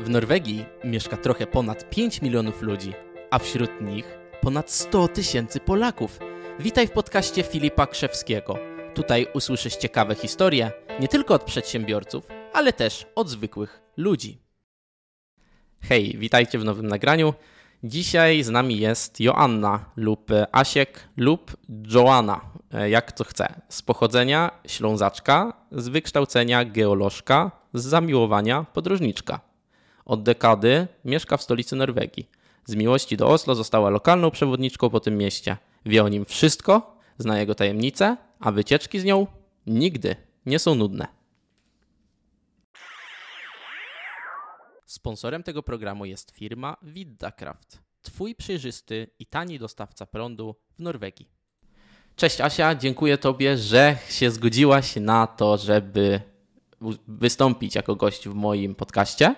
W Norwegii mieszka trochę ponad 5 milionów ludzi, a wśród nich ponad 100 tysięcy Polaków. Witaj w podcaście Filipa Krzewskiego. Tutaj usłyszysz ciekawe historie nie tylko od przedsiębiorców, ale też od zwykłych ludzi. Hej, witajcie w nowym nagraniu. Dzisiaj z nami jest Joanna lub Asiek lub Joanna, jak to chce. Z pochodzenia ślązaczka, z wykształcenia geolożka, z zamiłowania podróżniczka. Od dekady mieszka w stolicy Norwegii. Z miłości do Oslo została lokalną przewodniczką po tym mieście. Wie o nim wszystko, zna jego tajemnice, a wycieczki z nią nigdy nie są nudne. Sponsorem tego programu jest firma Viddakraft, Twój przejrzysty i tani dostawca prądu w Norwegii. Cześć Asia, dziękuję Tobie, że się zgodziłaś na to, żeby wystąpić jako gość w moim podcaście,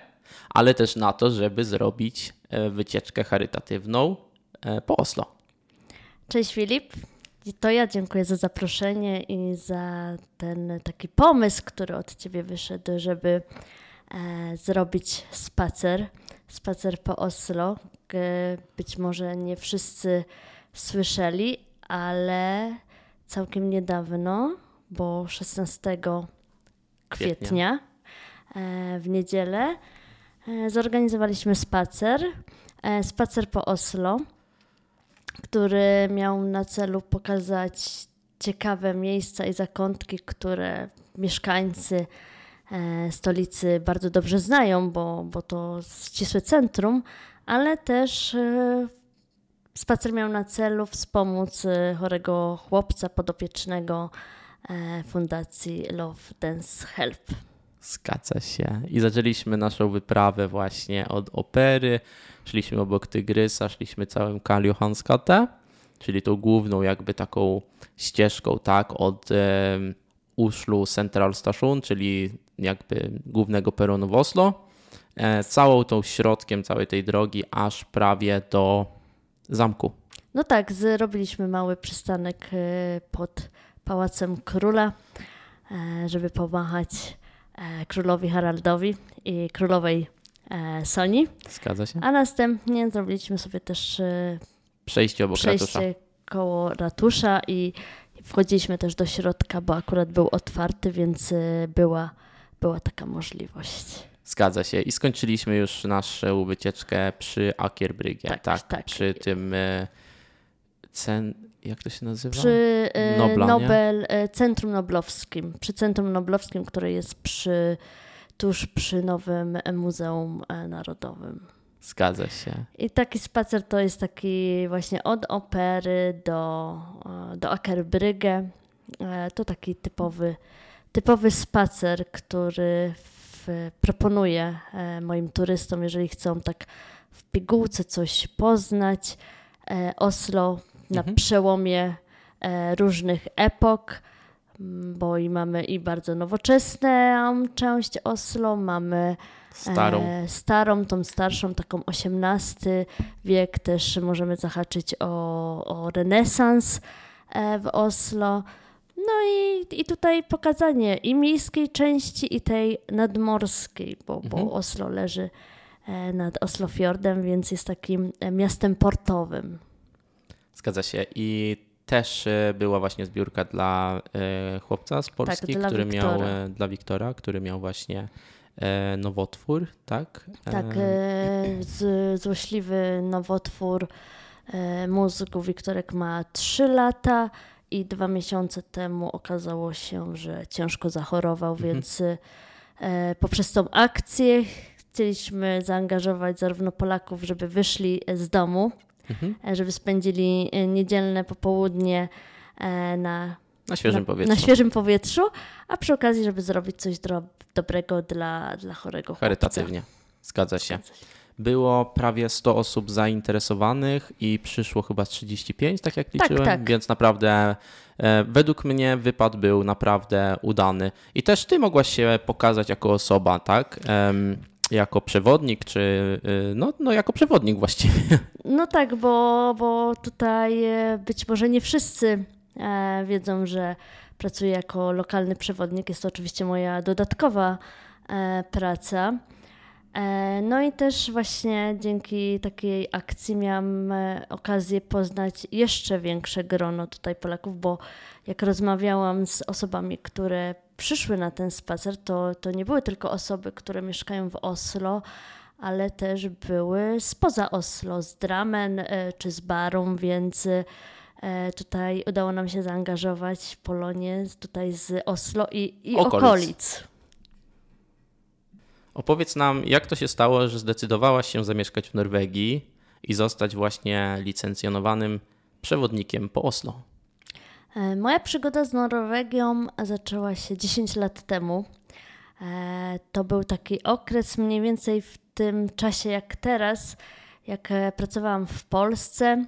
ale też na to, żeby zrobić e, wycieczkę charytatywną e, po Oslo. Cześć Filip. To ja dziękuję za zaproszenie i za ten taki pomysł, który od Ciebie wyszedł, żeby e, zrobić spacer, spacer po Oslo. Być może nie wszyscy słyszeli, ale całkiem niedawno, bo 16 kwietnia, w niedzielę zorganizowaliśmy spacer, spacer po Oslo który miał na celu pokazać ciekawe miejsca i zakątki, które mieszkańcy e, stolicy bardzo dobrze znają, bo, bo to ścisłe centrum, ale też e, spacer miał na celu wspomóc e, chorego chłopca podopiecznego fundacji Love Dance Help. Zgadza się. I zaczęliśmy naszą wyprawę właśnie od opery. Szliśmy obok Tygrysa, szliśmy całym Kaliohanskate, czyli tą główną jakby taką ścieżką, tak, od e, Uszlu Central Station, czyli jakby głównego peronu w Oslo, e, całą tą środkiem całej tej drogi aż prawie do zamku. No tak, zrobiliśmy mały przystanek e, pod Pałacem Króla, e, żeby pomachać królowi Haraldowi i królowej e, Soni. Zgadza się. A następnie zrobiliśmy sobie też e, przejście obok przejście ratusza. koło ratusza i wchodziliśmy też do środka, bo akurat był otwarty, więc była, była taka możliwość. Zgadza się. I skończyliśmy już naszą wycieczkę przy Akierbrygge. Tak, tak, tak, przy tym cen, jak to się nazywa? Przy y, Nobla, Nobel, y, Centrum Noblowskim. Przy Centrum Noblowskim, które jest przy, tuż przy Nowym Muzeum e, Narodowym. Zgadza się. I taki spacer to jest taki właśnie od opery do, e, do Akerbrygge. E, to taki typowy, typowy spacer, który w, proponuję moim turystom, jeżeli chcą tak w pigułce coś poznać. Oslo na mhm. przełomie e, różnych epok, bo i mamy i bardzo nowoczesną część Oslo, mamy starą, e, starą tą starszą, taką XVIII wiek, też możemy zahaczyć o, o renesans e, w Oslo. No i, i tutaj pokazanie i miejskiej części, i tej nadmorskiej, bo, mhm. bo Oslo leży nad Oslofjordem, więc jest takim miastem portowym. Zgadza się. I też e, była właśnie zbiórka dla e, chłopca z Polski, tak, który Wiktora. miał e, dla Wiktora, który miał właśnie nowotwór, tak? Tak, z, złośliwy nowotwór mózgu. Wiktorek ma 3 lata i dwa miesiące temu okazało się, że ciężko zachorował, mhm. więc poprzez tą akcję chcieliśmy zaangażować zarówno Polaków, żeby wyszli z domu mhm. E, żeby spędzili e, niedzielne popołudnie e, na, na świeżym na, powietrzu. Na świeżym powietrzu, a przy okazji, żeby zrobić coś do, dobrego dla, dla chorego Charytatywnie. Zgadza się. Zgadza się. Było prawie 100 osób zainteresowanych i przyszło chyba 35, tak jak liczyłem, tak, tak. więc naprawdę według mnie wypad był naprawdę udany. I też ty mogłaś się pokazać jako osoba, tak? Jako przewodnik, czy y, no, no jako przewodnik właściwie. No tak, bo, bo tutaj e, być może nie wszyscy e, wiedzą, że pracuję jako lokalny przewodnik. Jest to oczywiście moja dodatkowa e, praca. No i też właśnie dzięki takiej akcji miałam e, okazję poznać jeszcze większe grono tutaj Polaków, bo jak rozmawiałam z osobami, które przyszły na ten spacer, to, to nie były tylko osoby, które mieszkają w Oslo, ale też były spoza Oslo, z Dramen e, czy z Barum, więc tutaj udało nam się zaangażować w Polonię tutaj z Oslo i, i okolic. okolic. Opowiedz nam, jak to się stało, że zdecydowałaś się zamieszkać w Norwegii i zostać właśnie licencjonowanym przewodnikiem po Oslo? E, moja przygoda z Norwegią zaczęła się 10 lat temu. E, to był taki okres mniej więcej w tym czasie jak teraz, jak e, pracowałam w Polsce,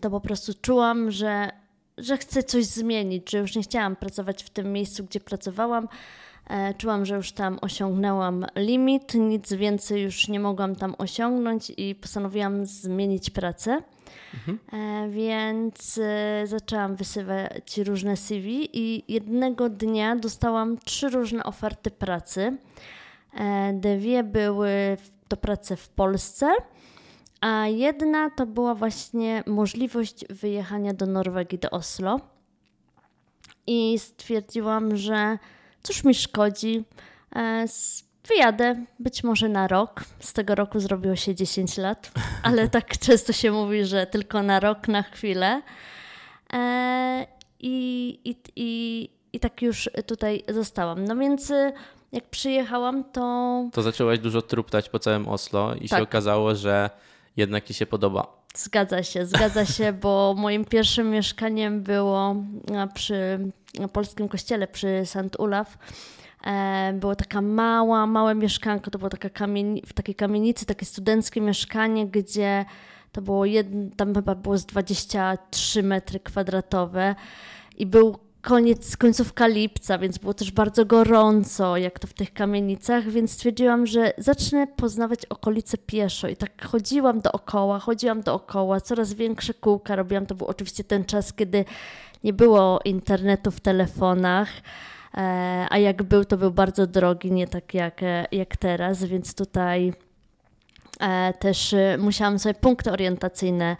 to po prostu czułam, że, że chcę coś zmienić, że już nie chciałam pracować w tym miejscu, gdzie pracowałam, czułam, że już tam osiągnęłam limit, nic więcej już nie mogłam tam osiągnąć i postanowiłam zmienić pracę. Mhm. E, więc e, zaczęłam wysyłać różne CV i jednego dnia dostałam trzy różne oferty pracy. Dwie były do pracy w Polsce, a jedna to była właśnie możliwość wyjechania do Norwegii, do Oslo. I stwierdziłam, że cóż mi szkodzi. E, wyjadę być może na rok. Z tego roku zrobiło się 10 lat, ale tak często się mówi, że tylko na rok, na chwilę. E, I, i, i, i tak już tutaj zostałam. No więc y, jak przyjechałam, to. To zaczęłaś dużo truptać po całym Oslo i tak. się okazało, że jednak ci się podoba. Zgadza się, zgadza się, bo moim pierwszym mieszkaniem było przy polskim kościele, przy St. Ulaf. E, było taka mała, małe mieszkanko, to było taka kamieni w takiej kamienicy, takie studenckie mieszkanie, gdzie to było jedno, tam chyba było z 23 metry kwadratowe i był koniec, końcówka lipca, więc było też bardzo gorąco, jak to w tych kamienicach, więc stwierdziłam, że zacznę poznawać okolice pieszo. I tak chodziłam dookoła, chodziłam dookoła, coraz większe kółka robiłam. To był oczywiście ten czas, kiedy nie było internetu w telefonach. E, a jak był, to był bardzo drogi, nie tak jak, e, jak teraz, więc tutaj e, też musiałam sobie punkty orientacyjne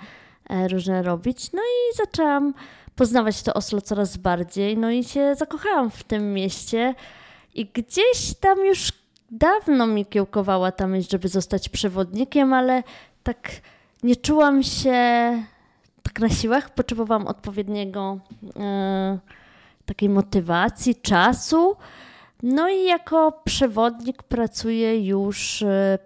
różne robić. No i zaczęłam poznawać to Oslo coraz bardziej. No i się zakochałam w tym mieście i gdzieś tam już dawno mi kiełkowała ta myśl, żeby zostać przewodnikiem, ale tak nie czułam się tak na siłach. Potrzebowałam odpowiedniego e, takiej motywacji, czasu. No i jako przewodnik pracuję już e,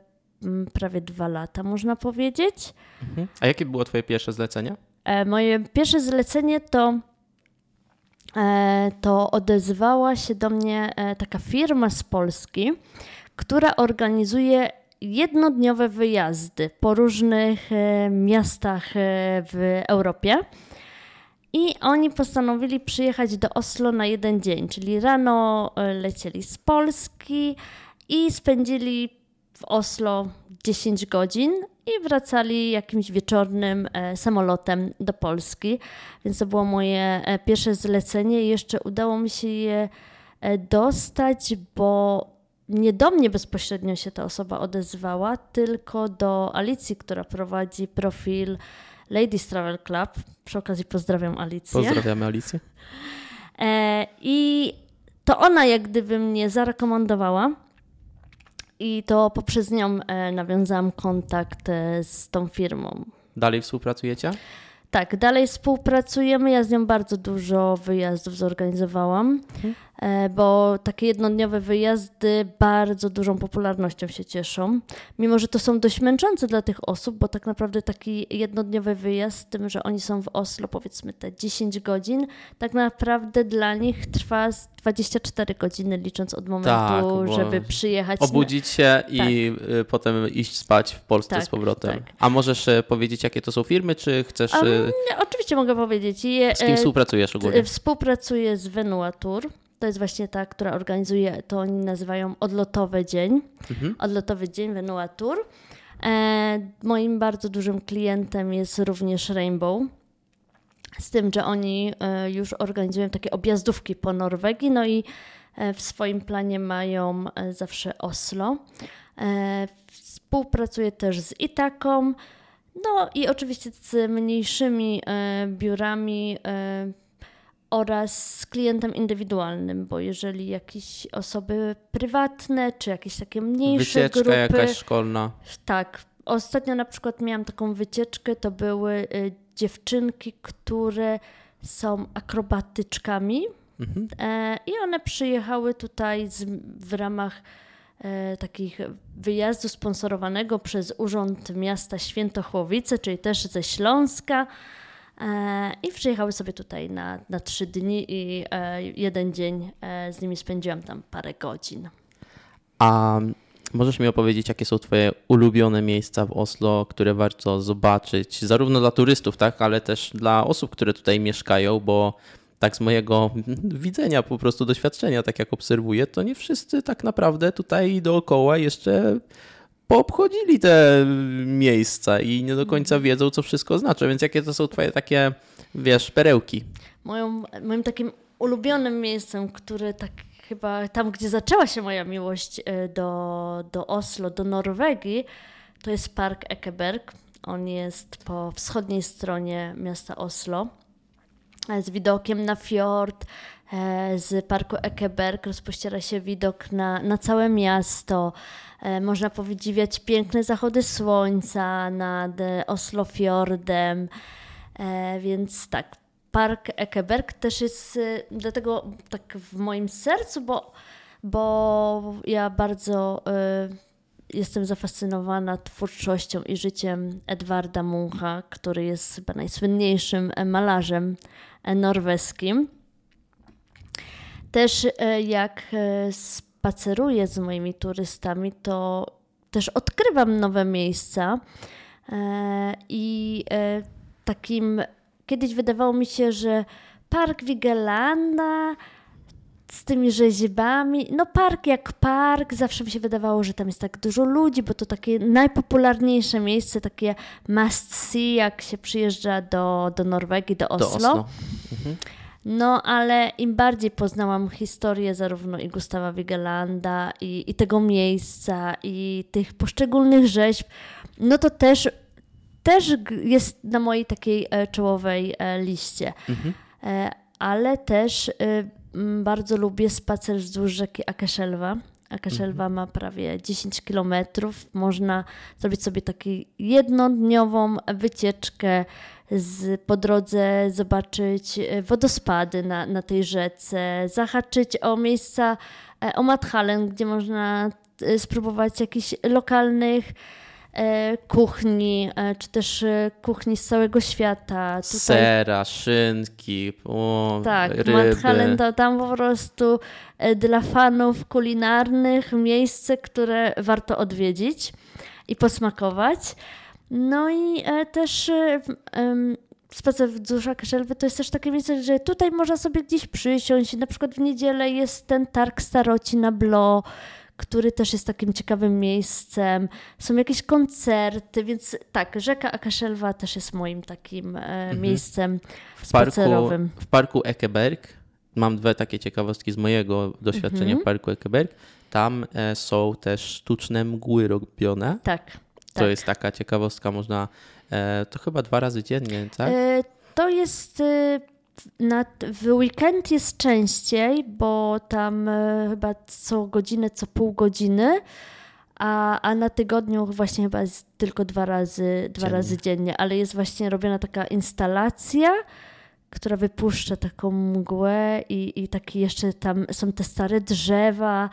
prawie dwa lata, można powiedzieć. Mhm. A jakie było Twoje pierwsze zlecenie? E, moje pierwsze zlecenie to, e, to odezwała się do mnie e, taka firma z Polski, która organizuje jednodniowe wyjazdy po różnych miastach w Europie. I oni postanowili przyjechać do Oslo na jeden dzień, czyli rano lecieli z Polski i spędzili w Oslo 10 godzin, i wracali jakimś wieczornym e, samolotem do Polski. Więc to było moje e, pierwsze zlecenie jeszcze udało mi się je e, dostać, bo nie do mnie bezpośrednio się ta osoba odezwała, tylko do Alicji, która prowadzi profil Ladies Travel Club. Przy okazji pozdrawiam Alicję. Pozdrawiamy Alicję. I to ona jak gdyby mnie zarekomendowała i to poprzez nią e, nawiązałam kontakt e, z tą firmą. Dalej współpracujecie? Tak, dalej współpracujemy. Ja z nią bardzo dużo wyjazdów zorganizowałam. Mhm. E, bo takie jednodniowe wyjazdy bardzo dużą popularnością się cieszą. Mimo, że to są dość męczące dla tych osób, bo tak naprawdę taki jednodniowy wyjazd, z tym, że oni są w Oslo powiedzmy te 10 godzin, tak naprawdę dla nich trwa 24 godziny, licząc od momentu, tak, żeby przyjechać. Obudzić się tak. i y, potem iść spać w Polsce tak, z powrotem. Tak. A możesz y, powiedzieć, jakie to są firmy, czy chcesz... Um, nie, oczywiście mogę powiedzieć. Je, z kim współpracujesz ogólnie? Współpracuję z Venuatur. To jest właśnie ta, która organizuje, to oni nazywają odlotowy dzień. Mhm. Odlotowy dzień Venuatur. E, moim bardzo dużym klientem jest również Rainbow. Z tym, że oni e, już organizują takie objazdówki po Norwegii, no i w swoim planie mają zawsze Oslo. Współpracuję też z Itaką, no i oczywiście z mniejszymi biurami oraz z klientem indywidualnym, bo jeżeli jakieś osoby prywatne, czy jakieś takie mniejsze Wycieczka grupy... jakaś szkolna. Tak. Ostatnio na przykład miałam taką wycieczkę, to były y, dziewczynki, które są akrobatyczkami mhm. e, i one przyjechały tutaj z, w ramach e, takich wyjazdu sponsorowanego przez Urząd Miasta Świętochłowice, czyli też ze Śląska. E, I przyjechały sobie tutaj na, na trzy dni i e, jeden dzień e, z nimi spędziłam tam parę godzin. A możesz mi opowiedzieć, jakie są Twoje ulubione miejsca w Oslo, które warto zobaczyć, zarówno dla turystów, tak, ale też dla osób, które tutaj mieszkają, bo tak z mojego widzenia, po prostu doświadczenia, tak jak obserwuję, to nie wszyscy tak naprawdę tutaj dookoła jeszcze poobchodzili te miejsca i nie do końca mhm. wiedzą, co wszystko znaczy. Więc jakie to są twoje takie, wiesz, perełki? Moją, moim takim ulubionym miejscem, które tak chyba tam, gdzie zaczęła się moja miłość e, do, do Oslo, do Norwegii, to jest Park Ekeberg. On jest po wschodniej stronie miasta Oslo z widokiem na fiord. E, z parku Ekeberg rozpościera się widok na, na całe miasto. E, można podziwiać piękne zachody słońca nad Oslofjordem, e, więc tak, Park Ekeberg też jest dlatego tak w moim sercu, bo, bo ja bardzo jestem zafascynowana twórczością i życiem Edwarda Muncha, który jest chyba najsłynniejszym malarzem norweskim. Też jak spaceruję z moimi turystami, to też odkrywam nowe miejsca. E, I e, takim kiedyś wydawało mi się, że park Wigelanda z tymi rzeźbami, no park jak park, zawsze mi się wydawało, że tam jest tak dużo ludzi, bo to takie najpopularniejsze miejsce, takie must see, jak się przyjeżdża do, do Norwegii, do Oslo. Do Oslo. Mhm. No, ale im bardziej poznałam historię zarówno i Gustawa Wigelanda, i, i tego miejsca, i tych poszczególnych rzeźb, no to też, też jest na mojej takiej e, czołowej e, liście. Mhm. E, ale też bardzo lubię spacer wzdłuż rzeki Akeszelwa. Akeszelwa mhm. ma prawie 10 kilometrów. Można zrobić sobie taką jednodniową wycieczkę z, po drodze zobaczyć e, wodospady na, na tej rzece, zahaczyć o miejsca, e, o Madhalen, gdzie można e, spróbować jakichś lokalnych kuchni, czy też kuchni z całego świata. Tutaj... Sera, szynki, o, tak, ryby. To tam po prostu dla fanów kulinarnych miejsce, które warto odwiedzić i posmakować. No i e, też e, spacer wzdłuż Szelwy to jest też takie miejsce, że tutaj można sobie gdzieś przysiąść. Na przykład w niedzielę jest ten targ staroci na Blo, który też jest takim ciekawym miejscem. Są jakieś koncerty, więc tak, rzeka Akaszelwa też jest moim takim e, mhm. miejscem w spacerowym. Parku, w parku Ekeberg mam dwie takie ciekawostki z mojego doświadczenia mhm. w parku Ekeberg. Tam są też sztuczne mgły robione. Tak. To tak. jest taka ciekawostka, można e, to chyba dwa razy dziennie, tak? E, to jest e, na, w weekend jest częściej, bo tam chyba co godzinę, co pół godziny. A, a na tygodniu właśnie chyba jest tylko dwa razy, dwa razy dziennie, ale jest właśnie robiona taka instalacja, która wypuszcza taką mgłę i, i taki jeszcze tam są te stare drzewa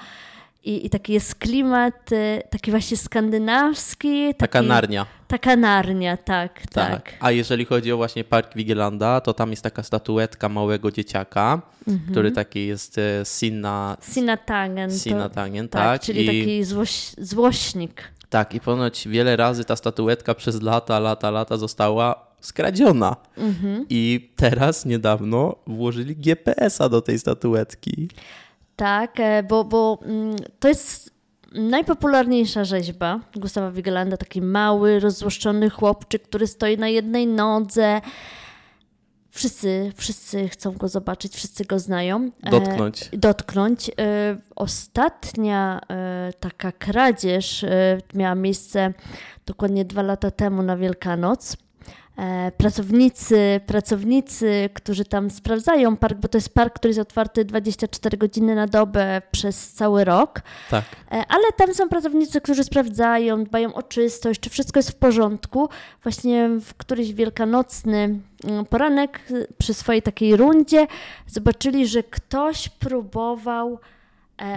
i, i taki jest klimat y, taki właśnie skandynawski. Taki, taka narnia. Taka narnia, tak, tak, tak. A jeżeli chodzi o właśnie Park Wigilanda, to tam jest taka statuetka małego dzieciaka, mhm. który taki jest y, Sinna... Sinna Tangen. Sinna Tangen, tak. tak. Czyli I... taki złoś, złośnik. Tak, i ponoć wiele razy ta statuetka przez lata, lata, lata została skradziona. Mhm. I teraz niedawno włożyli GPS-a do tej statuetki. Tak, e, bo, bo mm, to jest najpopularniejsza rzeźba Gustawa Wigelanda, taki mały, rozzłoszczony chłopczyk, który stoi na jednej nodze. wszyscy, wszyscy chcą go zobaczyć, wszyscy go znają. Dotknąć. E, dotknąć. E, ostatnia e, taka kradzież e, miała miejsce dokładnie dwa lata temu na Wielkanoc. E, pracownicy, pracownicy, którzy tam sprawdzają park, bo to jest park, który jest otwarty 24 godziny na dobę przez cały rok. Tak. E, ale tam są pracownicy, którzy sprawdzają, dbają o czystość, czy wszystko jest w porządku. Właśnie w któryś wielkanocny mm, poranek przy swojej takiej rundzie zobaczyli, że ktoś próbował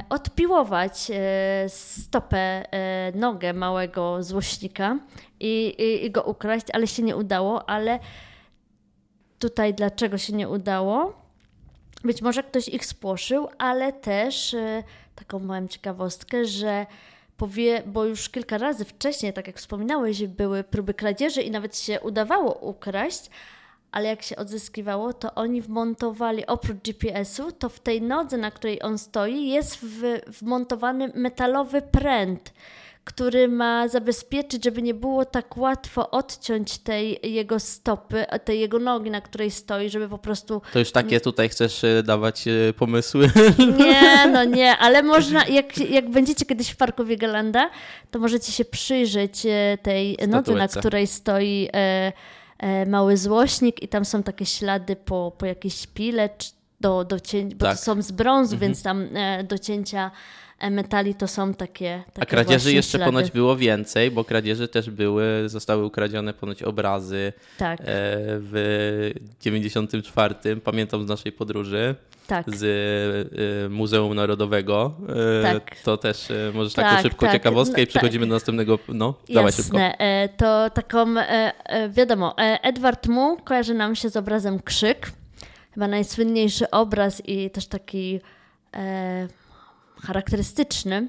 odpiłować e, stopę, e, nogę małego złośnika i, i, i, go ukraść, ale się nie udało. Ale tutaj dlaczego się nie udało? Być może ktoś ich spłoszył, ale też taką małą ciekawostkę, że powie, bo już kilka razy wcześniej, tak jak wspominałeś, były próby kradzieży i nawet się udawało ukraść, ale jak się odzyskiwało, to oni wmontowali oprócz GPS-u, to w tej nodze, na której on stoi, jest wmontowany metalowy pręt, który ma zabezpieczyć, żeby nie było tak łatwo odciąć tej jego stopy, tej jego nogi, na której stoi, żeby po prostu. To już takie tutaj chcesz e, dawać e, pomysły? Nie, no nie, ale można, jak, jak będziecie kiedyś w parku Wiegelanda, to możecie się przyjrzeć e, tej nodze, na której stoi. E, mały złośnik i tam są takie ślady po, po jakiejś pile do, do cięcia, bo tak. to są z brązu, mhm. więc tam e, do cięcia e, metali to są takie, takie A kradzieży jeszcze ślady. ponoć było więcej, bo kradzieży też były, zostały ukradzione ponoć obrazy tak. w 94. Pamiętam z naszej podróży tak. z y, Muzeum Narodowego. Tak. To też możesz tak, taką szybką tak. ciekawostkę no, i przechodzimy tak. do następnego. No, dawaj szybko. E, to taką, e, e, wiadomo, Edward Mu kojarzy nam się z obrazem Krzyk. Chyba najsłynniejszy obraz i też taki charakterystyczny.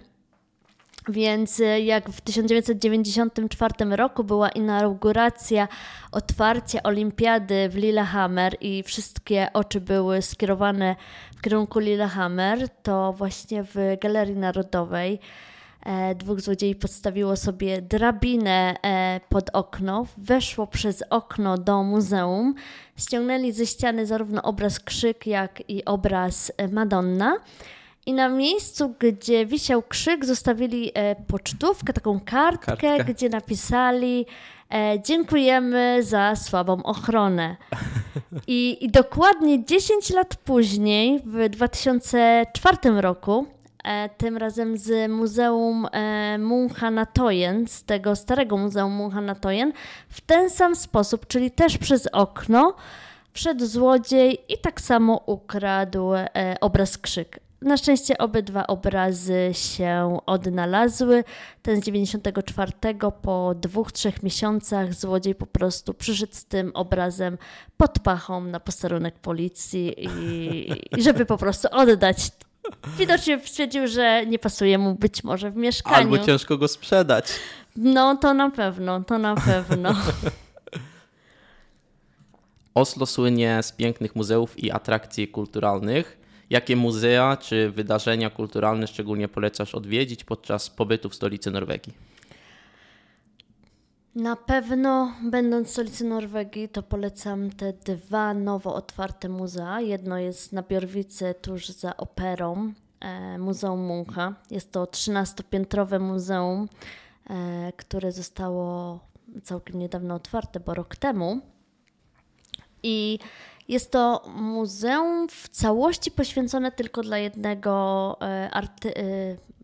Więc e, jak w 1994 roku była inauguracja, otwarcie olimpiady w Lillehammer i wszystkie oczy były skierowane w kierunku Lillehammer, to właśnie w Galerii Narodowej e, dwóch złodziei podstawiło sobie drabinę e, pod okno, weszło przez okno do muzeum, ściągnęli ze ściany zarówno obraz Krzyk, jak i obraz Madonna i na miejscu, gdzie wisiał krzyk, zostawili e, pocztówkę, taką kartkę, Kartka. gdzie napisali e, dziękujemy za słabą ochronę. I, I, dokładnie 10 lat później, w 2004 roku, e, tym razem z Muzeum Munhanatojen, z tego starego Muzeum Munhanatojen, w ten sam sposób, czyli też przez okno, wszedł złodziej i tak samo ukradł obraz krzyk. Na szczęście obydwa obrazy się odnalazły. Ten z 94 po dwóch, trzech miesiącach złodziej po prostu przyszedł z tym obrazem pod pachą na posterunek policji i, i żeby po prostu oddać. Widocznie stwierdził, że nie pasuje mu być może w mieszkaniu. Albo ciężko go sprzedać. No to na pewno, to na pewno. Oslo słynie z pięknych muzeów i atrakcji kulturalnych. Jakie muzea czy wydarzenia kulturalne szczególnie polecasz odwiedzić podczas pobytu w stolicy Norwegii? Na pewno, będąc w stolicy Norwegii, to polecam te dwa nowo otwarte muzea. Jedno jest na Biorwicy, tuż za operą, e, Muzeum Muncha. Jest to 13-piętrowe muzeum, e, które zostało całkiem niedawno otwarte, bo rok temu. I jest to muzeum w całości poświęcone tylko dla jednego e, arty e,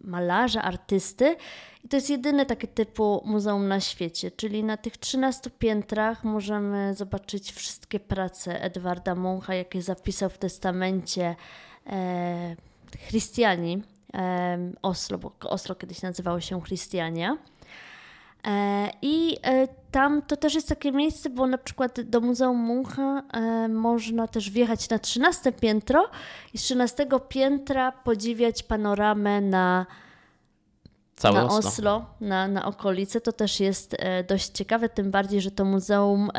malarza, artysty. I to jest jedyne takie typu muzeum na świecie, czyli na tych 13 piętrach możemy zobaczyć wszystkie prace Edwarda Muncha, jakie zapisał w testamencie e, Chrystiani e, Oslo, bo Oslo kiedyś nazywało się Chrystiania. E, I e, tam to też jest takie miejsce, bo na przykład do Muzeum Muncha e, można też wjechać na 13 piętro i z 13 piętra podziwiać panoramę na, Całe na Oslo, Oslo na, na okolice. To też jest dość ciekawe, tym bardziej, że to muzeum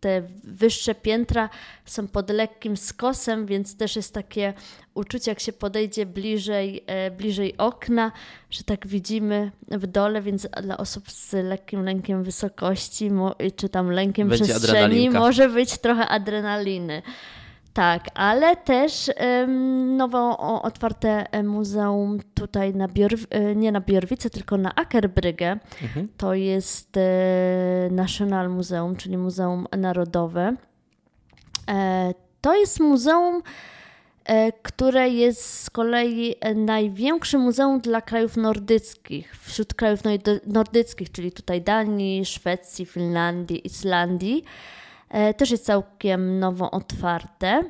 te wyższe piętra są pod lekkim skosem, więc też jest takie uczucie, jak się podejdzie bliżej, e, bliżej okna, że tak widzimy w dole, więc dla osób z lekkim lękiem wysokości, czy tam lękiem Będzie przestrzeni, może być trochę adrenaliny. Tak, ale też um, nowo otwarte e, muzeum tutaj na Bior, e, nie na Biorwice, tylko na Akerbrygge. Mhm. To jest e, National Museum, czyli Muzeum Narodowe. E, to jest muzeum, e, które jest z kolei największym muzeum dla krajów nordyckich, wśród krajów nordyckich, czyli tutaj Danii, Szwecji, Finlandii, Islandii. E, też jest całkiem nowo otwarte.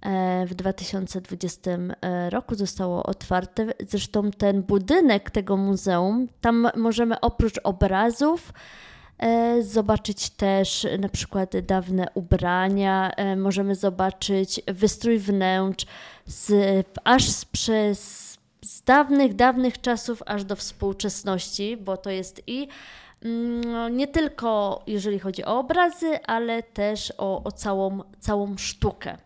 E, w 2020 e, roku zostało otwarte. Zresztą ten budynek tego muzeum, tam możemy oprócz obrazów zobaczyć też na przykład dawne ubrania, możemy zobaczyć wystrój wnętrz z, aż z, przez, z dawnych, dawnych czasów aż do współczesności, bo to jest i nie tylko jeżeli chodzi o obrazy, ale też o, o całą, całą sztukę.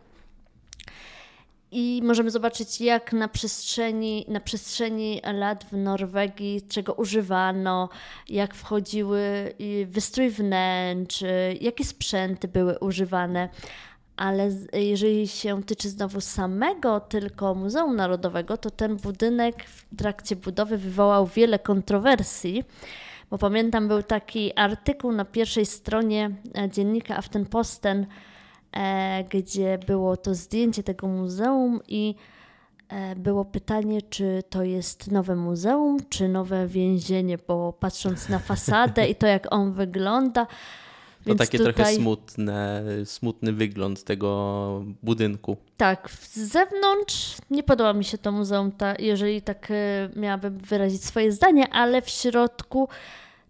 I możemy zobaczyć, jak na przestrzeni, na przestrzeni lat w Norwegii, czego używano, jak wchodziły wystrój wnętrz, jakie sprzęty były używane. Ale jeżeli się tyczy znowu samego tylko Muzeum Narodowego, to ten budynek w trakcie budowy wywołał wiele kontrowersji bo pamiętam, był taki artykuł na pierwszej stronie e, dziennika Aftenposten, e, gdzie było to zdjęcie tego muzeum i e, było pytanie, czy to jest nowe muzeum, czy nowe więzienie, bo patrząc na fasadę i to, jak on wygląda, to taki tutaj... trochę smutne, smutny wygląd tego budynku. Tak, z zewnątrz nie podoba mi się to muzeum, ta, jeżeli tak e, miałabym wyrazić swoje zdanie, ale w środku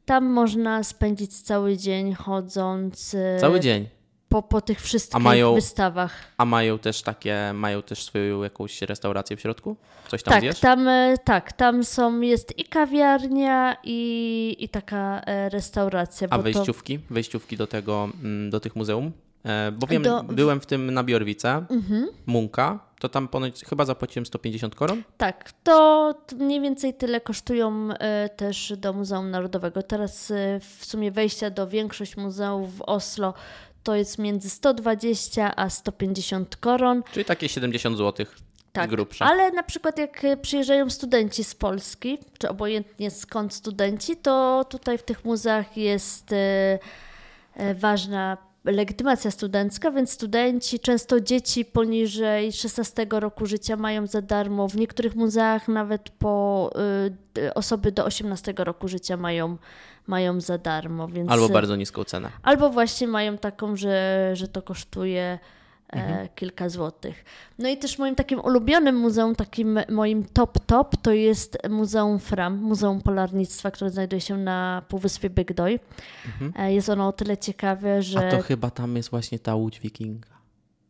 tam można spędzić cały dzień chodząc. E, cały dzień? Po, po tych wszystkich a mają, wystawach. A mają też takie, mają też swoją jakąś restaurację w środku? Coś tam tak, zjesz? Tam, e, tak, tam są, jest i kawiarnia i, i taka restauracja. A wejściówki? To... Wejściówki do tego, mm, do tych muzeum? E, bo wiem, do... byłem w tym na Biorwice, mhm. Munka, to tam ponoć chyba zapłaciłem 150 koron? Tak, to mniej więcej tyle kosztują e, też do Muzeum Narodowego. Teraz e, w sumie wejścia do większość muzeów w Oslo to jest między 120 a 150 koron. Czyli takie 70 zł. Tak, grubsze. ale na przykład jak przyjeżdżają studenci z Polski, czy obojętnie skąd studenci, to tutaj w tych muzeach jest ważna legitymacja studencka, więc studenci, często dzieci poniżej 16 roku życia mają za darmo. W niektórych muzeach nawet po y, osoby do 18 roku życia mają, mają za darmo. Więc, albo bardzo niską cenę. Albo właśnie mają taką, że, że to kosztuje mhm. kilka złotych. No i też moim takim ulubionym muzeum, takim moim top top, to jest Muzeum Fram, Muzeum Polarnictwa, które znajduje się na Półwyspie Bygdoj. Mhm. E, jest ono o tyle ciekawe, że... A to chyba tam jest właśnie ta łódź wikinga.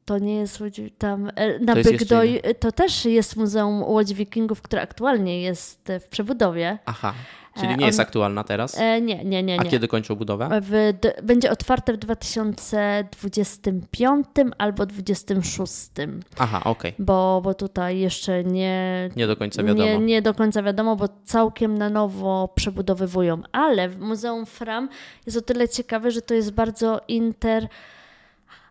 To nie jest łódź, tam e, na to Bygdoj, to też jest Muzeum Łodzi Wikingów, które aktualnie jest w przebudowie. Aha. Czyli nie On, jest aktualna teraz? E, nie, nie, nie. A kiedy kończą budowę? W, będzie otwarte w 2025 albo 2026. Aha, okej. Okay. Bo, bo tutaj jeszcze nie... Nie do końca wiadomo. Nie, nie do końca wiadomo, bo całkiem na nowo przebudowywują. Ale w Muzeum Fram jest o tyle ciekawe, że to jest bardzo inter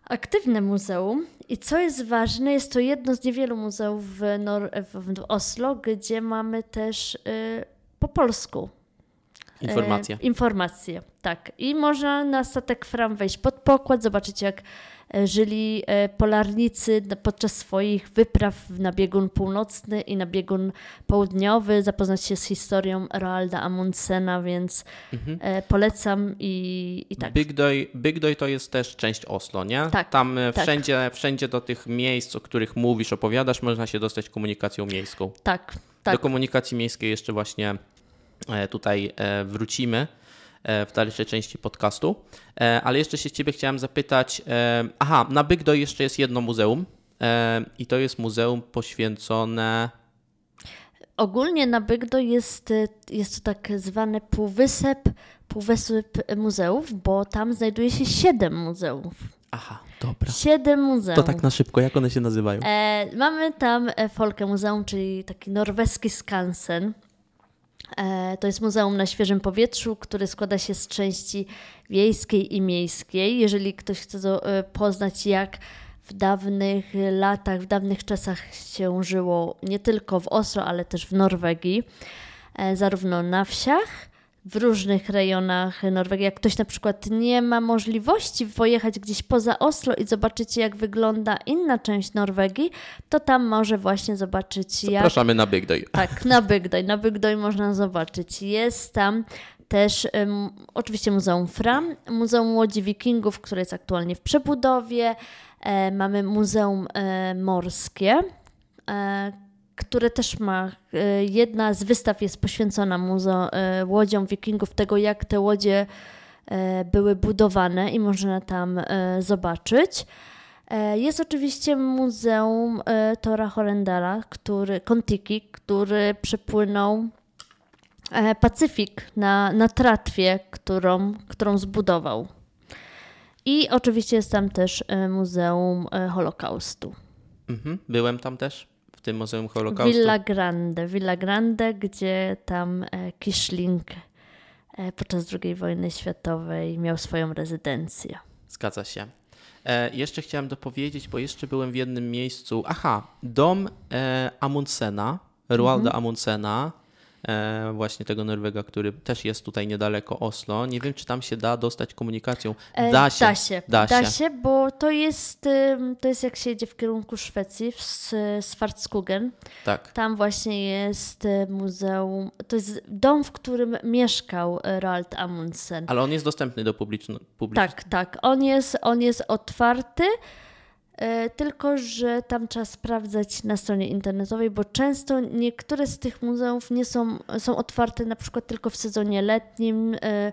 aktywne muzeum. I co jest ważne, jest to jedno z niewielu muzeów w, Nor w Oslo, gdzie mamy też y, po polsku Informacje. E, informacje, tak. I można na statek Fram wejść pod pokład, zobaczyć jak e, żyli e, polarnicy podczas swoich wypraw na biegun północny i na biegun południowy, zapoznać się z historią Roalda Amundsena, więc mhm. Polecam i, i tak. Bygdoj, Bygdoj to jest też część Oslo, nie? Tak. Tam tak. Wszędzie, wszędzie do tych miejsc, o których mówisz, opowiadasz, można się dostać komunikacją miejską. Tak, tak. Do komunikacji miejskiej jeszcze właśnie tutaj e, wrócimy e, w dalszej części podcastu. Ale jeszcze się Ciebie chciałem zapytać. Aha, na Bygdo jeszcze jest jedno muzeum i to jest muzeum poświęcone ogólnie na Bygdo jest, jest to tak zwany półwysep, półwysep muzeów, bo tam znajduje się siedem muzeów. Aha, dobra. Siedem muzeów. To tak na szybko, jak one się nazywają? E, mamy tam e, Folke Muzeum, czyli taki norweski skansen. E, to jest muzeum na świeżym powietrzu, które składa się z części wiejskiej i miejskiej. Jeżeli ktoś chce e, poznać, jak w dawnych latach, w dawnych czasach się żyło nie tylko w Oslo, ale też w Norwegii, e, zarówno na wsiach, w różnych rejonach Norwegii. Jak ktoś na przykład nie ma możliwości pojechać gdzieś poza Oslo i zobaczyć, jak wygląda inna część Norwegii, to tam może właśnie zobaczyć, jak. Zapraszamy na Bygdoj. Tak, na Bygdoj. Na Bygdoj można zobaczyć. Jest tam też um, oczywiście Muzeum Fram, Muzeum Łodzi Wikingów, które jest aktualnie w przebudowie. E, mamy Muzeum e, Morskie, e, które też ma, e, jedna z wystaw jest poświęcona muze- e, łodziom wikingów, tego jak te łodzie e, były budowane i można tam zobaczyć. Jest oczywiście Muzeum Tora Horendala, który, Kontiki, który przepłynął Pacyfik na, na tratwie, którą, którą zbudował. I oczywiście jest tam też Muzeum Holokaustu. Mhm, byłem tam też tym Muzeum Holokaustu? Villa Grande, Villa Grande, gdzie tam e, Kiszling e, podczas II wojny światowej miał swoją rezydencję. Zgadza się. E, jeszcze chciałem dopowiedzieć, bo jeszcze byłem w jednym miejscu. Aha, dom e, Amundsena, Roalda mhm. Amundsena, właśnie tego Norwega, który też jest tutaj niedaleko Oslo. Nie wiem, czy tam się da dostać komunikacją. E, da się. Da się, da, da się. bo to jest, to jest jak się jedzie w kierunku Szwecji, w Svartskugen. Tak. Tam właśnie jest e, muzeum, to jest dom, w którym mieszkał Roald Amundsen. Ale on jest dostępny do publiczności. Tak, tak. On jest, on jest otwarty. E, tylko że tam trzeba sprawdzać na stronie internetowej, bo często niektóre z tych muzeów nie są, są otwarte na przykład tylko w sezonie letnim, e,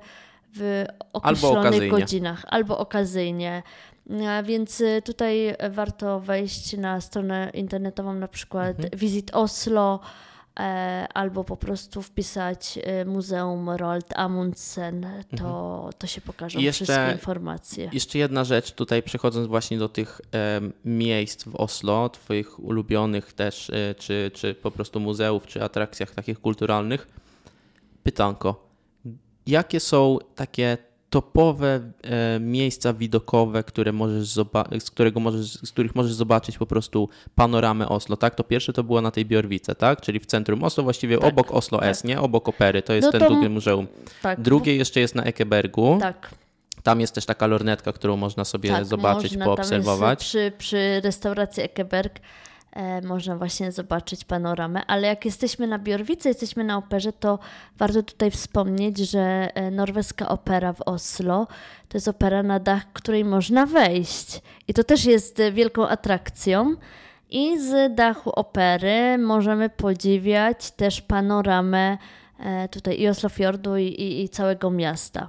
w określonych albo godzinach, albo okazyjnie. Więc e, tutaj warto wejść na stronę internetową, na przykład mhm. Visit Oslo, albo po prostu wpisać e, Muzeum Roald Amundsen, to, mhm. to się pokażą jeszcze, wszystkie informacje. Jeszcze jedna rzecz, tutaj przechodząc właśnie do tych e, miejsc w Oslo, Twoich ulubionych też, e, czy, czy po prostu muzeów, czy atrakcjach takich kulturalnych. Pytanko, jakie są takie topowe e, miejsca widokowe, które możesz z, którego możesz, z których możesz zobaczyć po prostu panoramę Oslo, tak? To pierwsze to było na tej Biorwice, tak? Czyli w centrum Oslo, właściwie tak, obok Oslo tak. S, nie? Obok Opery, to jest no ten to... drugie muzeum. Tak. Drugie jeszcze jest na Ekebergu. Tak. Tam jest też taka lornetka, którą można sobie tak, zobaczyć, można, poobserwować. przy, przy restauracji Ekeberg E, można właśnie zobaczyć panoramę. Ale jak jesteśmy na Biorwicy, jesteśmy na operze, to warto tutaj wspomnieć, że e, norweska opera w Oslo to jest opera na dach, której można wejść. I to też jest wielką atrakcją. I z dachu opery możemy podziwiać też panoramę e, tutaj i Oslofjordu i, i, i całego miasta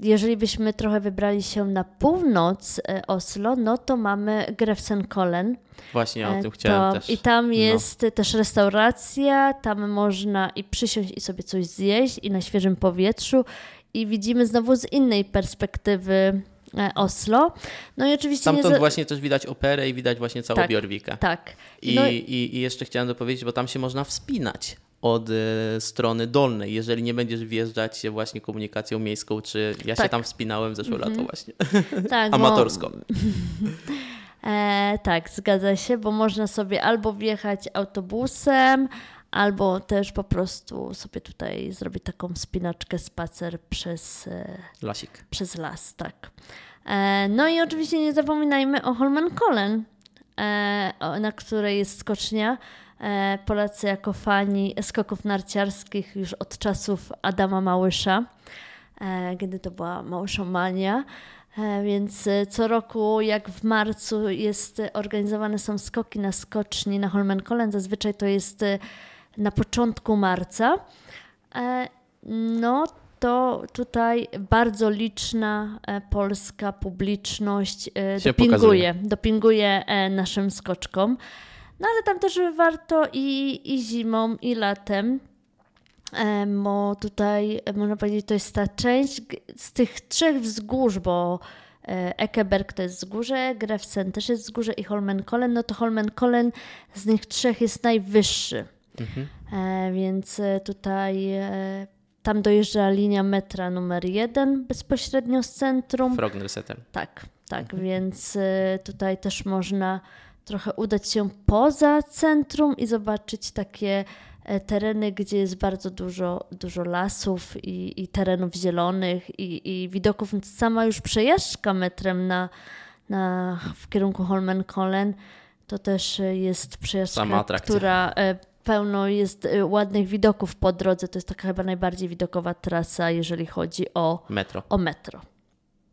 jeżeli byśmy trochę wybrali się na północ e, Oslo, no to mamy Grefsenkollen. Właśnie o e, tym chciałem to, też. I tam no. jest no. też restauracja, tam można i przysiąść i sobie coś zjeść i na świeżym powietrzu i widzimy znowu z innej perspektywy e, Oslo. No i oczywiście. Stamtąd nie... właśnie też widać operę i widać właśnie całą tak. Tak. I, no... i, I jeszcze chciałem dopowiedzieć, bo tam się można wspinać od e, strony dolnej, jeżeli nie będziesz wjeżdżać się właśnie komunikacją miejską, czy ja tak. się tam wspinałem zeszłe -hmm. lato właśnie, tak, amatorsko. Bo... E, tak, zgadza się, bo można sobie albo wjechać autobusem, albo też po prostu sobie tutaj zrobić taką spinaczkę, spacer przez e, lasik. Przez las, tak. E, no i oczywiście nie zapominajmy o Holmenkollen, e, na której jest skocznia Polacy jako fani skoków narciarskich już od czasów Adama Małysza, e, kiedy to była Małszomania. E, więc co roku, jak w marcu jest organizowane są skoki na skoczni na Holmenkollen, zazwyczaj to jest na początku marca. No to tutaj bardzo liczna polska publiczność dopinguje, dopinguje naszym skoczkom. No ale tam też warto i, i zimą, i latem, e, bo tutaj można powiedzieć, to jest ta część z tych trzech wzgórz, bo e, Ekeberg to jest wzgórze, Grefsen też jest wzgórze i Holmenkollen, no to Holmenkollen z tych trzech jest najwyższy. Mhm. E, więc tutaj tam dojeżdża linia metra numer jeden bezpośrednio z centrum. Frognersetem. Tak, tak, mhm. więc tutaj też można trochę udać się poza centrum i zobaczyć takie e, tereny, gdzie jest bardzo dużo, dużo lasów i, i terenów zielonych i, i widoków. Sama już przejażdżka metrem na, na, w kierunku Holmenkollen to też jest przejażdżka, która e, pełno jest e, ładnych widoków po drodze. To jest taka chyba najbardziej widokowa trasa, jeżeli chodzi o metro. O metro.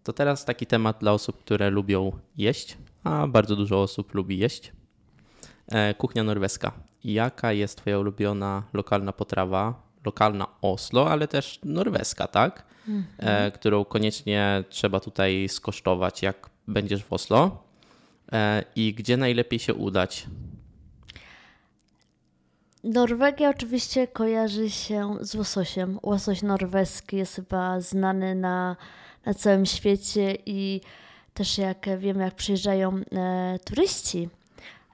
To teraz taki temat dla osób, które lubią jeść a bardzo dużo osób lubi jeść. E, kuchnia norweska. Jaka jest Twoja ulubiona lokalna potrawa? Lokalna Oslo, ale też norweska, tak? Mhm. Którą koniecznie trzeba tutaj skosztować, jak będziesz w Oslo. E, I gdzie najlepiej się udać? Norwegia oczywiście kojarzy się z łososiem. Łosoś norweski jest chyba znany na, na całym świecie i też jak wiemy, jak przyjeżdżają e, turyści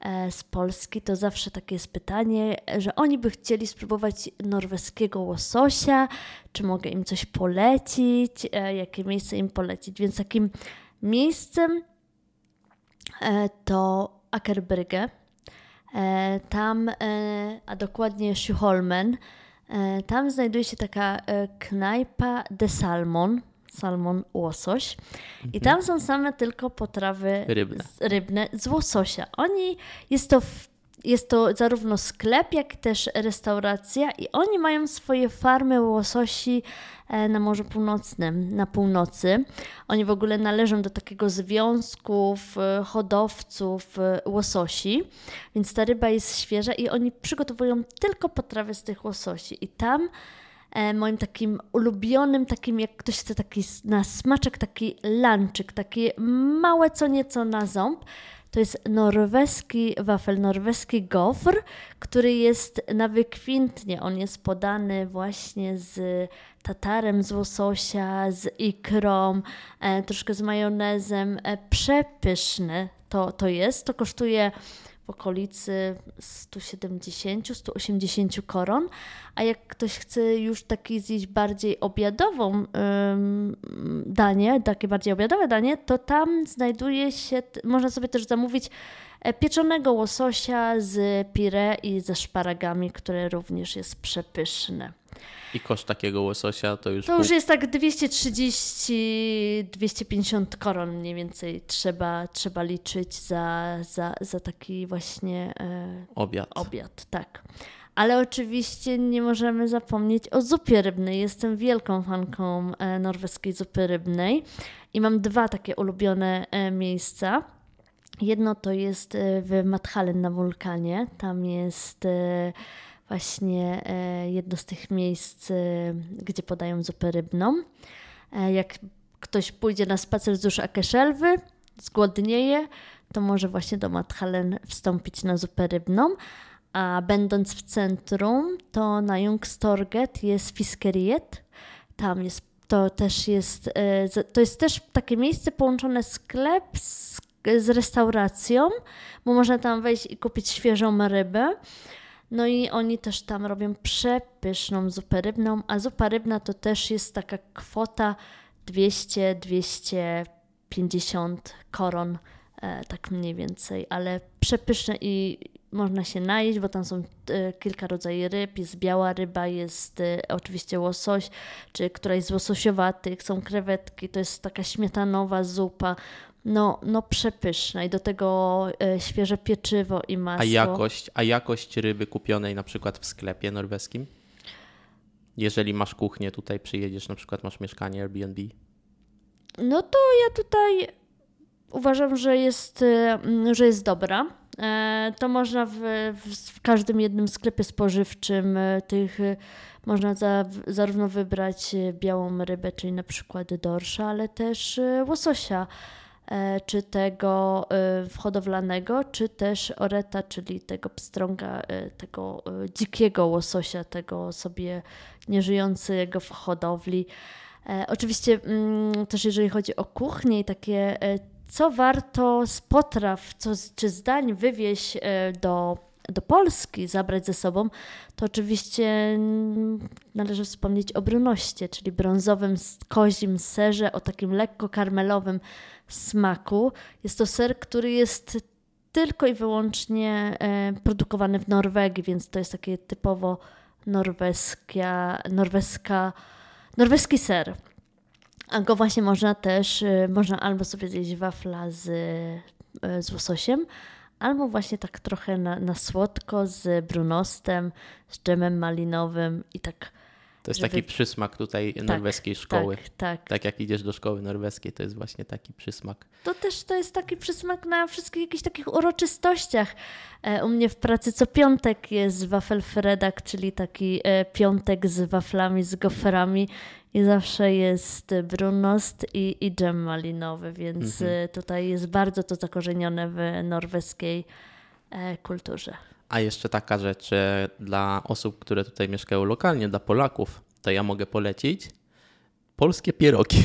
e, z Polski, to zawsze takie jest pytanie, że oni by chcieli spróbować norweskiego łososia, czy mogę im coś polecić, e, jakie miejsce im polecić. Więc takim miejscem to Akerbrygge. Tam, a dokładnie Schuholmen, tam znajduje się taka knajpa de Salmon, salmon, łosoś. I mhm. tam są same tylko potrawy rybne z, rybne z łososia. Oni, jest to jest to zarówno sklep, jak też restauracja i oni mają swoje farmy łososi e, na Morzu Północnym, na północy. Oni w ogóle należą do takiego związku hodowców e, łososi, więc ta ryba jest świeża i oni przygotowują tylko potrawy z tych łososi. I tam moim takim ulubionym, takim jak ktoś chce taki na smaczek, taki lanczyk, takie małe co nieco na ząb. To jest norweski wafel, norweski gofr, który jest na wykwintnie. On jest podany właśnie z tatarem z łososia, z ikrą, e, troszkę z majonezem. E, przepyszny to, to jest. To kosztuje w okolicy 170-180 koron, a jak ktoś chce już taki zjeść bardziej obiadową ym, danie, takie bardziej obiadowe danie, to tam znajduje się, można sobie też zamówić e, pieczonego łososia z pire i ze szparagami, które również jest przepyszne. I koszt takiego łososia to już. To już jest tak 230-250 koron mniej więcej trzeba, trzeba liczyć za, za, za taki właśnie e, obiad. obiad. Tak. Ale oczywiście nie możemy zapomnieć o zupie rybnej. Jestem wielką fanką e, norweskiej zupy rybnej i mam dwa takie ulubione e, miejsca. Jedno to jest w Mathallen na wulkanie. Tam jest. Właśnie e, jedno z tych miejsc, e, gdzie podają zupę rybną. E, jak ktoś pójdzie na spacer wzdłuż Akeszelwy, zgłodnieje, to może właśnie do Mathalen wstąpić na zupę rybną. A będąc w centrum, to na Jungstorget jest Fiskeriet. Tam jest, to też jest, to jest też takie miejsce połączone sklep z, z restauracją, bo można tam wejść i kupić świeżą rybę. No i oni też tam robią przepyszną zupę rybną, a zupa rybna to też jest taka kwota 200-250 koron, e, tak mniej więcej, ale przepyszne i można się najeść, bo tam są e, kilka rodzajów ryb, jest biała ryba, jest e, oczywiście łosoś, czy któraś z łososiowatych, są krewetki, to jest taka śmietanowa zupa, no, no przepyszna i do tego e, świeże pieczywo i masło. A jakość, a jakość ryby kupionej na przykład w sklepie norweskim? Jeżeli masz kuchnię, tutaj przyjedziesz, na przykład masz mieszkanie Airbnb? No to ja tutaj uważam, że jest, że jest dobra. E, to można w, w, każdym jednym sklepie spożywczym tych można za, zarówno wybrać białą rybę, czyli na przykład dorsza, ale też łososia e, czy tego e, hodowlanego, czy też oreta, czyli tego pstrąga, e, tego dzikiego łososia, tego sobie nieżyjącego w hodowli. Oczywiście mm, też jeżeli chodzi o kuchnię i takie, co warto z potraw, co, czy zdań wywieźć do do Polski zabrać ze sobą, to oczywiście należy wspomnieć o brunoście, czyli brązowym kozim serze o takim lekko karmelowym smaku. Jest to ser, który jest tylko i wyłącznie e, produkowany w Norwegii, więc to jest takie typowo norweska, norweska, norweski ser. A go właśnie można też, e, można albo sobie zjeść wafla z, e, z łososiem, albo właśnie tak trochę na, na słodko z brunostem, z dżemem malinowym i tak. To jest żeby... taki przysmak tutaj tak, norweskiej szkoły. Tak, tak. Tak jak idziesz do szkoły norweskiej, to jest właśnie taki przysmak. To też to jest taki przysmak na wszystkich jakichś takich uroczystościach. E, u mnie w pracy co piątek jest wafelfredak, czyli taki e, piątek z waflami, z goferami i zawsze jest brunost i, i dżem malinowy, więc mhm. Y, tutaj jest bardzo to zakorzenione w norweskiej e, kulturze. A jeszcze taka rzecz dla osób, które tutaj mieszkają lokalnie, dla Polaków, to ja mogę polecić polskie pierogi.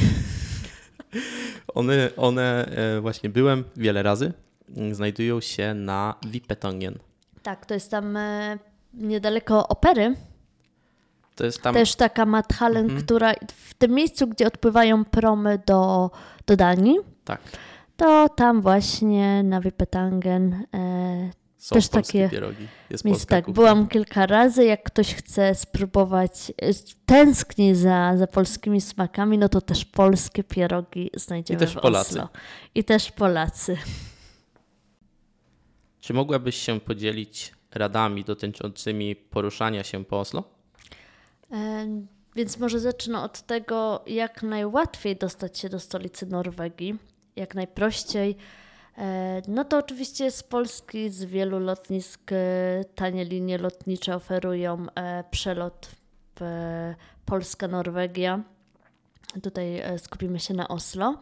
one, one e, właśnie byłem wiele razy, znajdują się na Wipetongen. Tak, to jest tam e, niedaleko opery. To jest tam... Też taka Mathalen, mhm. która w tym miejscu, gdzie odpływają promy do, do Danii, tak. to tam właśnie na Wipetangen e, są też takie pierogi. Jest miejsce. Tak, kuchnia. byłam kilka razy. Jak ktoś chce spróbować, e, tęskni za, za polskimi smakami, no to też polskie pierogi znajdziemy I też w Polacy. Oslo. I też Polacy. Czy mogłabyś się podzielić radami dotyczącymi poruszania się po Oslo? Więc może zacznę od tego, jak najłatwiej dostać się do stolicy Norwegii, jak najprościej. E, no to oczywiście z Polski, z wielu lotnisk e, tanie linie lotnicze oferują e, przelot Polska-Norwegia. Tutaj skupimy się na Oslo.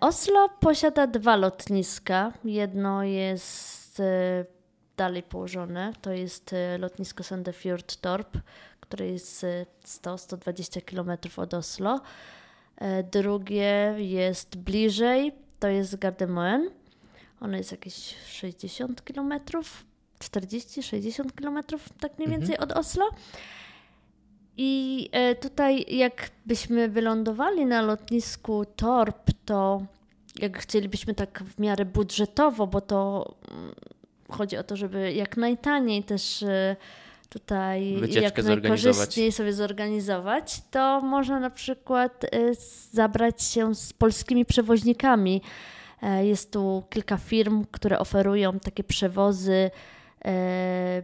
Oslo posiada dwa lotniska. Jedno jest dalej położone, to jest lotnisko Sandefjord Torp, które jest 100-120 km od Oslo. E, drugie jest bliżej, to jest Gardermoen. Ono jest jakieś 60 km, 40-60 km, tak mniej więcej mhm. od Oslo. I e, tutaj, jakbyśmy wylądowali na lotnisku Torp, to jak chcielibyśmy tak w miarę budżetowo, bo to mm, chodzi o to, żeby jak najtaniej też e, tutaj Wycieczkę jak najkorzystniej sobie zorganizować, to można na przykład y, zabrać się z polskimi przewoźnikami. E, jest tu kilka firm, które oferują takie przewozy e,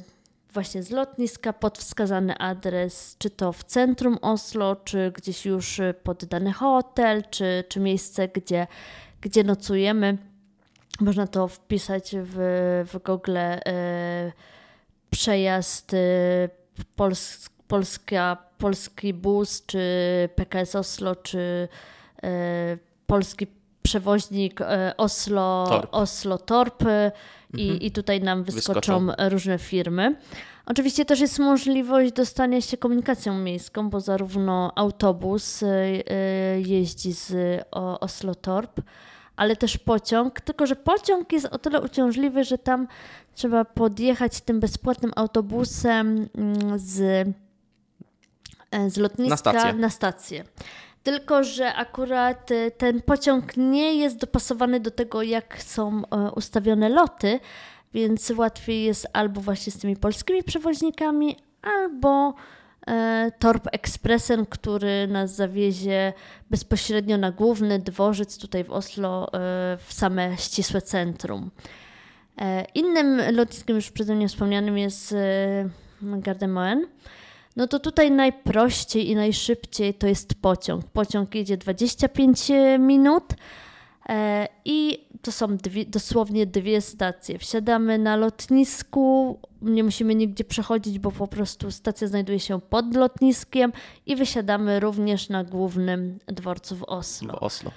właśnie z lotniska pod wskazany adres, czy to w centrum Oslo, czy gdzieś już pod dany hotel, czy, czy miejsce, gdzie, gdzie nocujemy. Można to wpisać w, w Google e, przejazd y, Pols Polska, polski bus, czy PKS Oslo, czy y, polski przewoźnik y, Oslo Torp, Oslo Torp i, mhm. i tutaj nam wyskoczą, wyskoczą różne firmy. Oczywiście też jest możliwość dostania się komunikacją miejską, bo zarówno autobus jeździ z Oslo Torp, ale też pociąg, tylko że pociąg jest o tyle uciążliwy, że tam trzeba podjechać tym bezpłatnym autobusem mm, z, e, z lotniska na stację. na stację. Tylko, że akurat e, ten pociąg nie jest dopasowany do tego, jak są e, ustawione loty, więc łatwiej jest albo właśnie z tymi polskimi przewoźnikami, albo Torp Expressen, który nas zawiezie bezpośrednio na główny dworzec tutaj w Oslo, w same ścisłe centrum. E, innym lotniskiem już przeze mnie wspomnianym jest e, Gardermoen. No to tutaj najprościej i najszybciej to jest pociąg. Pociąg jedzie 25 minut e, i to są dwie, dosłownie dwie stacje. Wsiadamy na lotnisku, nie musimy nigdzie przechodzić, bo po prostu stacja znajduje się pod lotniskiem i wysiadamy również na głównym dworcu w Oslo. W Oslo.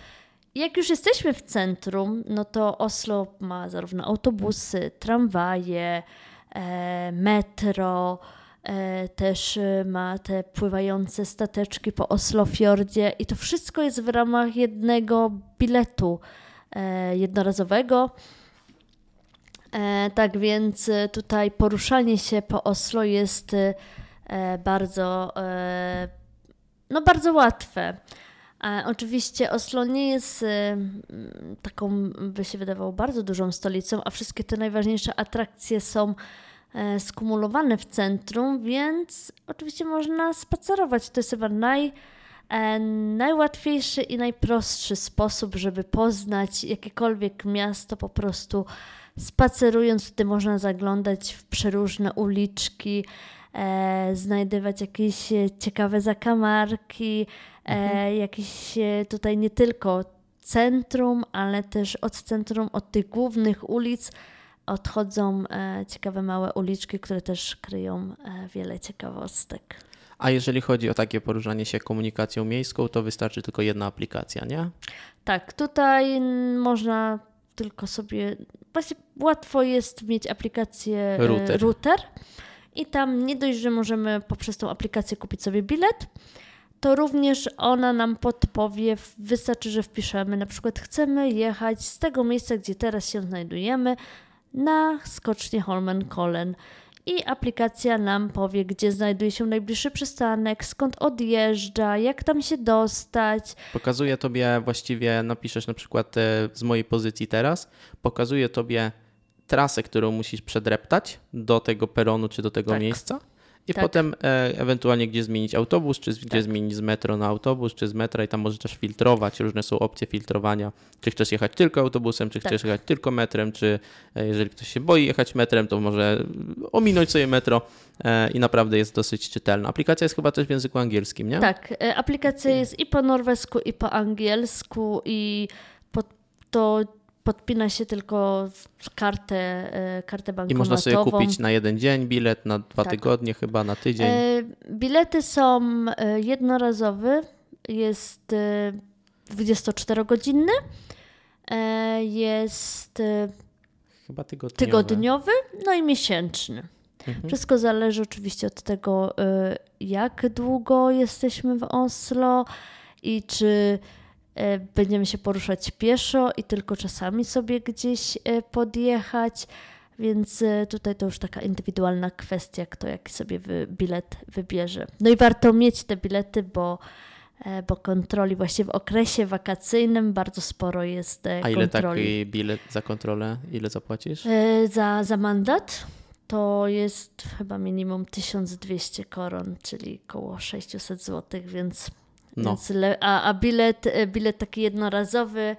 jak już jesteśmy w centrum, no to Oslo ma zarówno autobusy, tramwaje, e, metro, e, też ma te pływające stateczki po Oslofjordzie i to wszystko jest w ramach jednego biletu e, jednorazowego. E, tak więc e, tutaj poruszanie się po Oslo jest e, bardzo, no bardzo łatwe. Oczywiście Oslo nie jest taką, by się wydawało, bardzo dużą stolicą, a wszystkie te najważniejsze atrakcje są skumulowane w centrum, więc oczywiście można spacerować. To jest chyba naj, najłatwiejszy i najprostszy sposób, żeby poznać jakiekolwiek miasto po prostu spacerując tutaj można zaglądać w przeróżne uliczki, e, znajdywać jakieś e, ciekawe zakamarki, e, mhm. jakieś e, tutaj nie tylko centrum, ale też od centrum, od tych głównych ulic odchodzą e, ciekawe małe uliczki, które też kryją e, wiele ciekawostek. A jeżeli chodzi o takie poruszanie się komunikacją miejską, to wystarczy tylko jedna aplikacja, nie? Tak, tutaj można tylko sobie. Właśnie łatwo jest mieć aplikację e, router. router. I tam nie dość, że możemy poprzez tą aplikację kupić sobie bilet, to również ona nam podpowie, wystarczy, że wpiszemy, na przykład chcemy jechać z tego miejsca, gdzie teraz się znajdujemy, na skocznie Holmenkollen i aplikacja nam powie, gdzie znajduje się najbliższy przystanek, skąd odjeżdża, jak tam się dostać. Pokazuje tobie właściwie, napiszesz na przykład e, z mojej pozycji teraz, pokazuje tobie trasę, którą musisz przedreptać do tego peronu czy do tego tak. miejsca i tak. potem e, ewentualnie gdzie zmienić autobus, czy gdzie tak. zmienić z metro na autobus, czy z metra i tam możesz też filtrować. Różne są opcje filtrowania. Czy chcesz jechać tylko autobusem, czy tak. chcesz jechać tylko metrem, czy e, jeżeli ktoś się boi jechać metrem, to może ominąć sobie metro e, i naprawdę jest dosyć czytelna. Aplikacja jest chyba też w języku angielskim, nie? Tak, e, aplikacja jest i po norwesku, i po angielsku i po, to podpina się tylko kartę, e, kartę bankomatową. I można sobie kupić na jeden dzień bilet, na dwa tak. tygodnie chyba, na tydzień. E, bilety są e, jednorazowy, jest 24-godzinny, jest chyba tygodniowy. tygodniowy, no i miesięczny. Mhm. Wszystko zależy oczywiście od tego, jak długo jesteśmy w Oslo i czy będziemy się poruszać pieszo i tylko czasami sobie gdzieś e, podjechać. Więc e, tutaj to już taka indywidualna kwestia, kto jaki sobie bilet wybierze. No i warto mieć te bilety, bo, bo kontroli właśnie w okresie wakacyjnym bardzo sporo jest kontroli. A ile taki bilet za kontrolę, ile zapłacisz? Za, za mandat to jest chyba minimum 1200 koron, czyli około 600 zł, więc no. Więc le, a, a bilet, e, bilet taki jednorazowy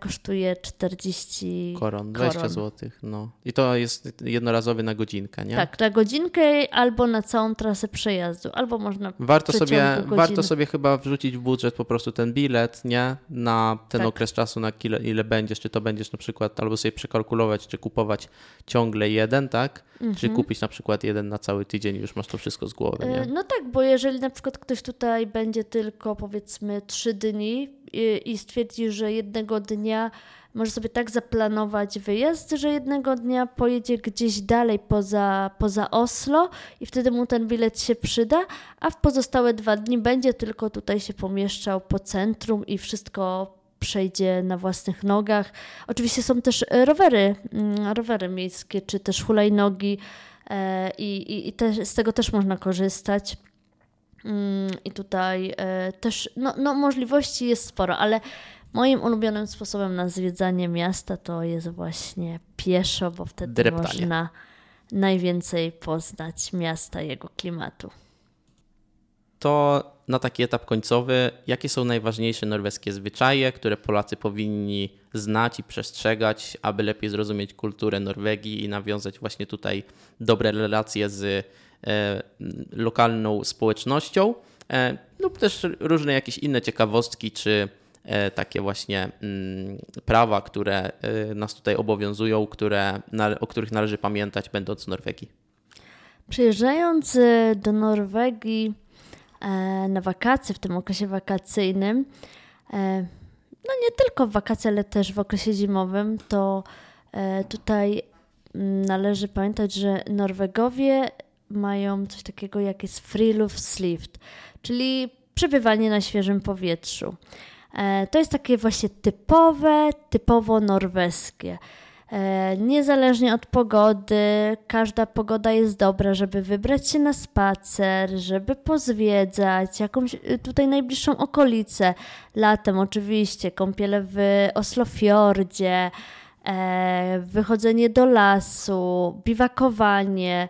kosztuje 40 koron. 20 koron. zł. No. I to jest jednorazowy na godzinkę, nie? Tak, na godzinkę albo na całą trasę przejazdu, albo można warto sobie Warto sobie chyba wrzucić w budżet po prostu ten bilet, nie? Na ten tak. okres czasu, na ile, ile będziesz, czy to będziesz na przykład, albo sobie przekalkulować, czy kupować ciągle jeden, tak? Mhm. Czy kupić na przykład jeden na cały tydzień i już masz to wszystko z głowy, nie? E, no tak, bo jeżeli na przykład ktoś tutaj będzie tylko powiedzmy trzy dni i, stwierdzi, że jednego dnia może sobie tak zaplanować wyjazd, że jednego dnia pojedzie gdzieś dalej poza, poza Oslo i wtedy mu ten bilet się przyda, a w pozostałe dwa dni będzie tylko tutaj się pomieszczał po centrum i wszystko przejdzie na własnych nogach. Oczywiście są też rowery, mm, rowery miejskie, czy też hulajnogi e, i, i, i te, z tego też można korzystać. Mm, I tutaj e, też no, no, możliwości jest sporo, ale moim ulubionym sposobem na zwiedzanie miasta to jest właśnie pieszo, bo wtedy Dreptanie. można najwięcej poznać miasta, jego klimatu. To na taki etap końcowy, jakie są najważniejsze norweskie zwyczaje, które Polacy powinni znać i przestrzegać, aby lepiej zrozumieć kulturę Norwegii i nawiązać właśnie tutaj dobre relacje z lokalną społecznością e, lub też różne jakieś inne ciekawostki czy e, takie właśnie mm, prawa, które nas tutaj obowiązują, które, o których należy pamiętać, będąc w Norwegii. Przyjeżdżając do Norwegii na wakacje, w tym okresie wakacyjnym, no nie tylko w wakacje, ale też w okresie zimowym, to e, tutaj mm, należy pamiętać, że Norwegowie mają coś takiego jak jest Friluftslift, czyli przebywanie na świeżym powietrzu. E, to jest takie właśnie typowe, typowo norweskie. E, niezależnie od pogody, każda pogoda jest dobra, żeby wybrać się na spacer, żeby pozwiedzać jakąś y, tutaj najbliższą okolicę. Latem oczywiście, kąpiele w Oslofjordzie, e, wychodzenie do lasu, biwakowanie,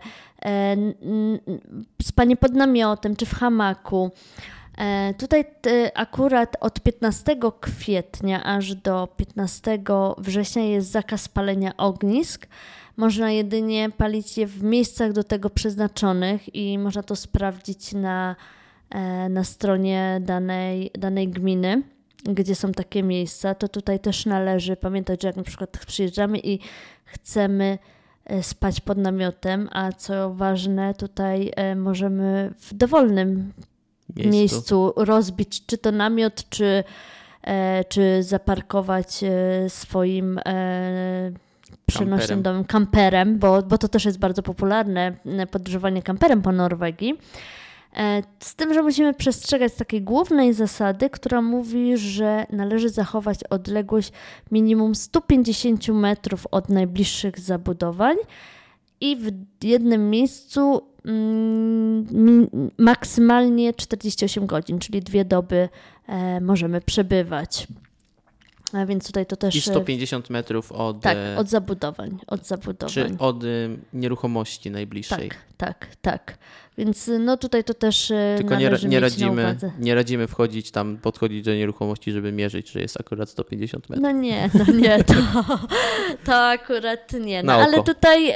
spanie pod namiotem czy w hamaku. E, tutaj akurat od 15 kwietnia aż do 15 września jest zakaz palenia ognisk. Można jedynie palić je w miejscach do tego przeznaczonych i można to sprawdzić na, e, na stronie danej, danej gminy, gdzie są takie miejsca. To tutaj też należy pamiętać, że jak na przykład przyjeżdżamy i chcemy e, spać pod namiotem, a co ważne, tutaj możemy w dowolnym miejscu. miejscu rozbić czy to namiot, czy, e, czy zaparkować e, swoim e, przenośnym domem, kamperem, bo, bo to też jest bardzo popularne, e, podróżowanie kamperem po Norwegii. E, z tym, że musimy przestrzegać takiej głównej zasady, która mówi, że należy zachować odległość minimum 150 metrów od najbliższych zabudowań i w jednym miejscu Mm, maksymalnie 48 godzin, czyli dwie doby e, możemy przebywać. A więc tutaj to też. I 150 metrów od. Tak, e, od zabudowań. Od zabudowań. Czy od y, nieruchomości najbliższej. Tak, tak, tak. Więc no tutaj to też. E, Tylko nie, nie, radzimy, nie radzimy wchodzić tam, podchodzić do nieruchomości, żeby mierzyć, że jest akurat 150 metrów. No nie, no nie, to, to akurat nie. No, ale tutaj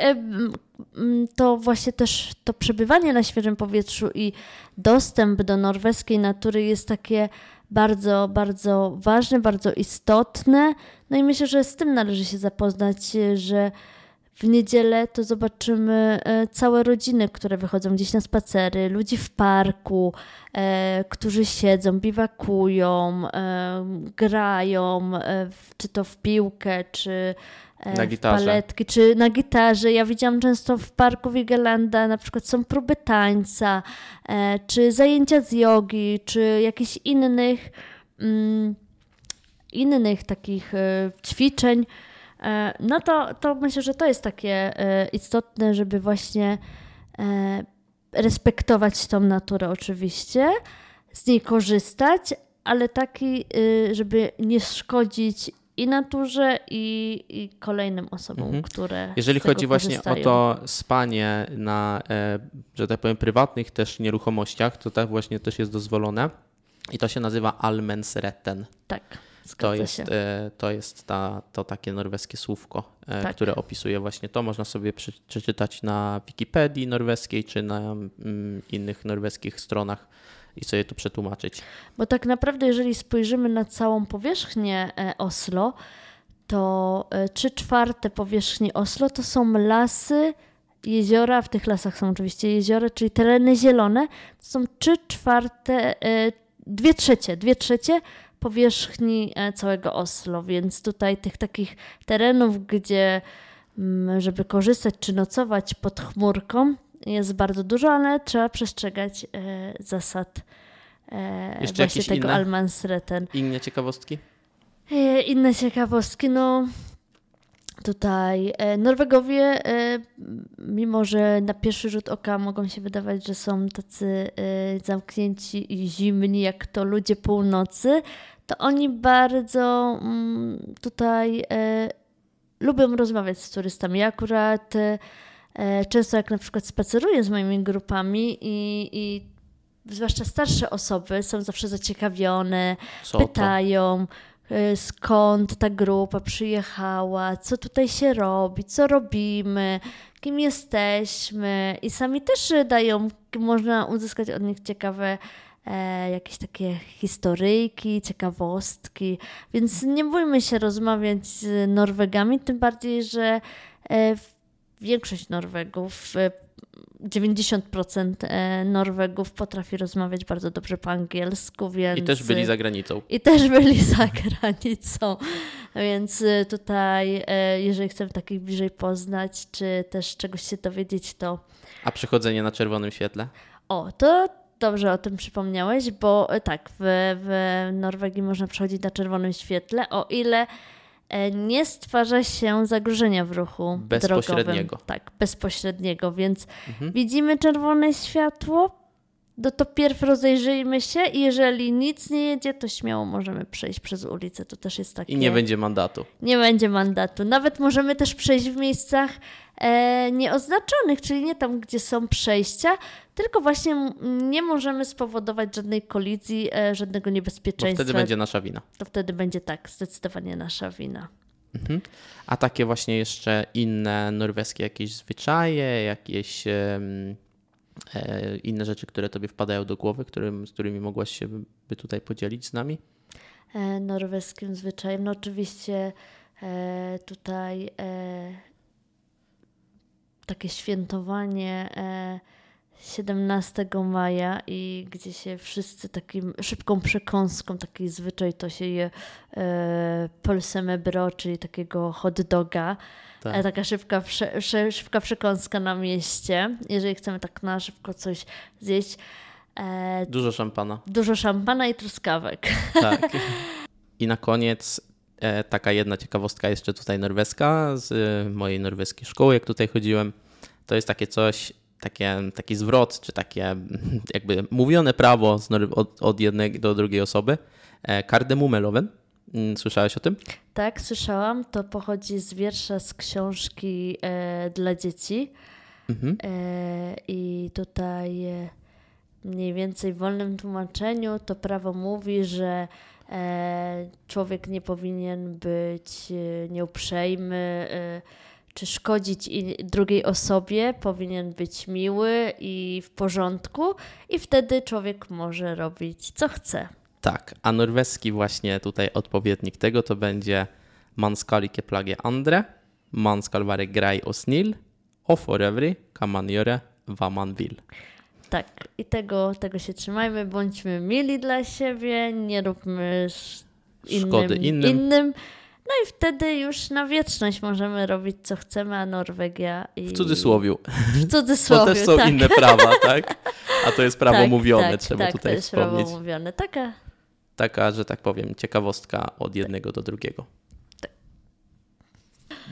to właśnie też to przebywanie na świeżym powietrzu i dostęp do norweskiej natury jest takie bardzo, bardzo ważne, bardzo istotne. No i myślę, że z tym należy się zapoznać, że w niedzielę to zobaczymy e, całe rodziny, które wychodzą gdzieś na spacery, ludzi w parku, e, którzy siedzą, biwakują, e, grają, czy to w piłkę, czy na gitarze. paletki, czy na gitarze. Ja widziałam często w parku Wigelanda na przykład są próby tańca, czy zajęcia z jogi, czy jakichś innych, mm, innych takich ćwiczeń, no to, to myślę, że to jest takie e, istotne, żeby właśnie e, respektować tą naturę oczywiście, z niej korzystać, ale taki, żeby nie szkodzić i naturze, i, i kolejnym osobom, mhm. które. Jeżeli chodzi właśnie o to spanie na, że tak powiem, prywatnych też nieruchomościach, to tak właśnie też jest dozwolone. I to się nazywa Almensretten. Tak. To jest, e, to jest ta, to takie norweskie słówko, e, tak. które opisuje właśnie to. Można sobie przeczytać na Wikipedii norweskiej czy na mm, innych norweskich stronach i sobie to przetłumaczyć. Bo tak naprawdę, jeżeli spojrzymy na całą powierzchnię e, Oslo, to trzy czwarte powierzchni Oslo to są lasy, jeziora, w tych lasach są oczywiście jeziora, czyli tereny zielone, to są trzy czwarte, dwie trzecie, dwie trzecie powierzchni e, całego Oslo, więc tutaj tych takich terenów, gdzie mm, żeby korzystać czy nocować pod chmurką jest bardzo dużo, ale trzeba przestrzegać e, zasad e, Jeszcze właśnie tego inne, Almansreten. Inne ciekawostki? Inne ciekawostki, no tutaj e, Norwegowie, e, mimo że na pierwszy rzut oka mogą się wydawać, że są tacy zamknięci i zimni, jak to ludzie północy, to oni bardzo mm, tutaj e, lubią rozmawiać z turystami. Ja akurat e, często jak na przykład spaceruję z moimi grupami i, i zwłaszcza starsze osoby są zawsze zaciekawione, co pytają e, skąd ta grupa przyjechała, co tutaj się robi, co robimy, kim jesteśmy. I sami też dają, można uzyskać od nich ciekawe e, jakieś takie historyjki, ciekawostki, więc nie bójmy się rozmawiać z Norwegami, tym bardziej, że e, większość Norwegów e, 90% e, Norwegów potrafi rozmawiać bardzo dobrze po angielsku, więc... I też byli za granicą. I też byli za granicą, więc e, tutaj, e, jeżeli chcemy takich bliżej poznać, czy też czegoś się dowiedzieć, to... A przechodzenie na czerwonym świetle? O, to dobrze o tym przypomniałeś, bo tak, w, w Norwegii można przechodzić na czerwonym świetle, o ile nie stwarza się zagrożenia w ruchu bezpośredniego. Drogowym. Tak, bezpośredniego, więc mhm. widzimy czerwone światło, no to pierw rozejrzyjmy się i jeżeli nic nie jedzie, to śmiało możemy przejść przez ulicę. To też jest takie... I nie będzie mandatu. Nie będzie mandatu. Nawet możemy też przejść w miejscach e, nieoznaczonych, czyli nie tam, gdzie są przejścia, tylko właśnie nie możemy spowodować żadnej kolizji, e, żadnego niebezpieczeństwa. Bo wtedy będzie nasza wina. To wtedy będzie tak, zdecydowanie nasza wina. Mhm. A takie właśnie jeszcze inne norweskie jakieś zwyczaje, jakieś e, inne rzeczy, które tobie wpadają do głowy, którym, z którymi mogłaś się by tutaj podzielić z nami? E, norweskim zwyczajem, no oczywiście e, tutaj takie świętowanie e, 17 maja i gdzie się wszyscy takim szybką przekąską, taki zwyczaj to się je e, polsemebro, czyli takiego hot doga. Tak. E, taka szybka, prze, szybka przekąska na mieście, jeżeli chcemy tak na szybko coś zjeść. E, dużo szampana. Dużo szampana i truskawek. Tak. I na koniec e, taka jedna ciekawostka jeszcze tutaj norweska z e, mojej norweskiej szkoły, jak tutaj chodziłem. To jest takie coś, takie, taki zwrot, czy takie jakby mówione prawo od, od jednej do drugiej osoby. E, Kardemumelowen. Mm, słyszałeś o tym? Tak, słyszałam. To pochodzi z wiersza z książki e, dla dzieci. Mhm. E, I tutaj e, mniej więcej w wolnym tłumaczeniu to prawo mówi, że e, człowiek nie powinien być e, nieuprzejmy, czy szkodzić drugiej osobie, powinien być miły i w porządku, i wtedy człowiek może robić co chce. Tak, a norweski właśnie tutaj odpowiednik tego to będzie Man skal ikke plage andre, man skal være grei og snill, og for hva man vil. Tak, i tego, tego się trzymajmy, bądźmy mili dla siebie, nie róbmy innym, szkody innym. innym no i wtedy już na wieczność możemy robić co chcemy, a Norwegia. I... W cudzysłowiu. W cudzysłowiu. Bo też są tak. inne prawa, tak? A to jest prawo tak, mówione, tak, trzeba tak, tutaj to jest wspomnieć. Prawo mówione. Taka... Taka, że tak powiem, ciekawostka od jednego do drugiego.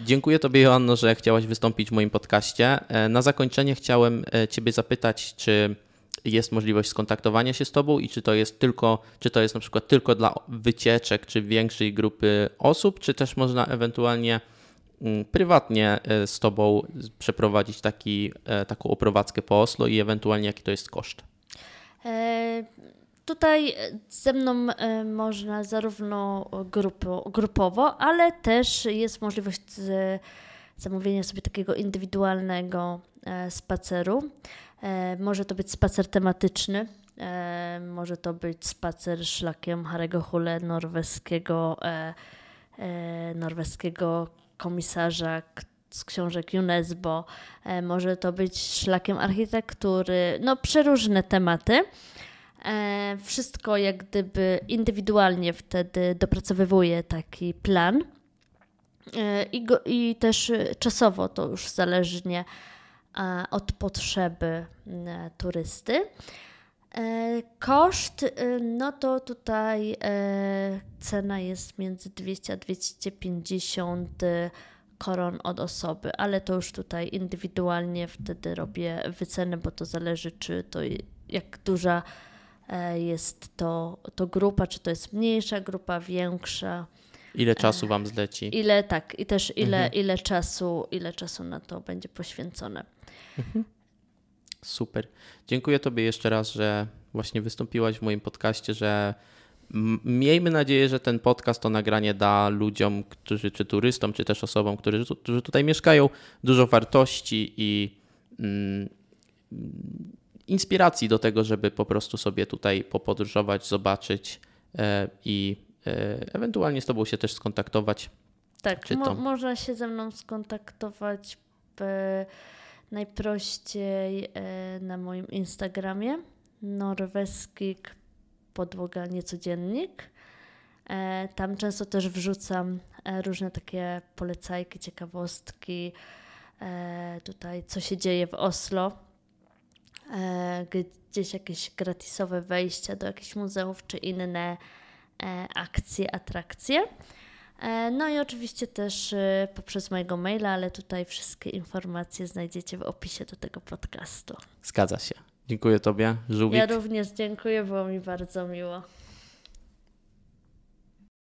Dziękuję Tobie, Joanno, że chciałaś wystąpić w moim podcaście. E, na zakończenie chciałem e, Ciebie zapytać, czy jest możliwość skontaktowania się z Tobą i czy to jest tylko, czy to jest na przykład tylko dla wycieczek, czy większej grupy osób, czy też można ewentualnie mm, prywatnie e, z Tobą przeprowadzić taki, taką oprowadzkę po Oslo i ewentualnie jaki to jest koszt? E, tutaj ze mną e, można zarówno grupo, grupowo, ale też jest możliwość zamówienia sobie takiego indywidualnego spaceru. E, może to być spacer tematyczny, e, może to być spacer szlakiem Harego Hule, norweskiego, e, norweskiego komisarza z książek UNESCO, może to być szlakiem architektury, no przeróżne tematy. Wszystko jak gdyby indywidualnie wtedy dopracowywuje taki plan. I, go, I też czasowo to już zależnie od potrzeby turysty. E, koszt, e, no to tutaj e, cena jest między 200 a 250 koron od osoby, ale to już tutaj indywidualnie wtedy robię wycenę, bo to zależy, czy to jak duża jest to, to grupa, czy to jest mniejsza grupa, większa. Ile czasu Wam zleci? Ile tak, i też ile, mhm. ile, czasu, ile czasu na to będzie poświęcone. Mhm. Super. Dziękuję Tobie jeszcze raz, że właśnie wystąpiłaś w moim podcaście, że miejmy nadzieję, że ten podcast, to nagranie da ludziom, którzy, czy turystom, czy też osobom, którzy, którzy tutaj mieszkają, dużo wartości i mm, inspiracji do tego, żeby po prostu sobie tutaj popodróżować, zobaczyć e, i e, ewentualnie z Tobą się też skontaktować. Tak, mo można się ze mną skontaktować. Najprościej e, na moim Instagramie norweski podłoga niecodziennik. Tam często też wrzucam różne takie polecajki, ciekawostki, tutaj co się dzieje w Oslo, gdzieś jakieś gratisowe wejścia do jakichś muzeów czy inne akcje, atrakcje. E, no i oczywiście też e, poprzez mojego maila, ale tutaj wszystkie informacje znajdziecie w opisie do tego podcastu. Zgadza się. Dziękuję Tobie, Żółwik. Ja również dziękuję, było mi bardzo miło.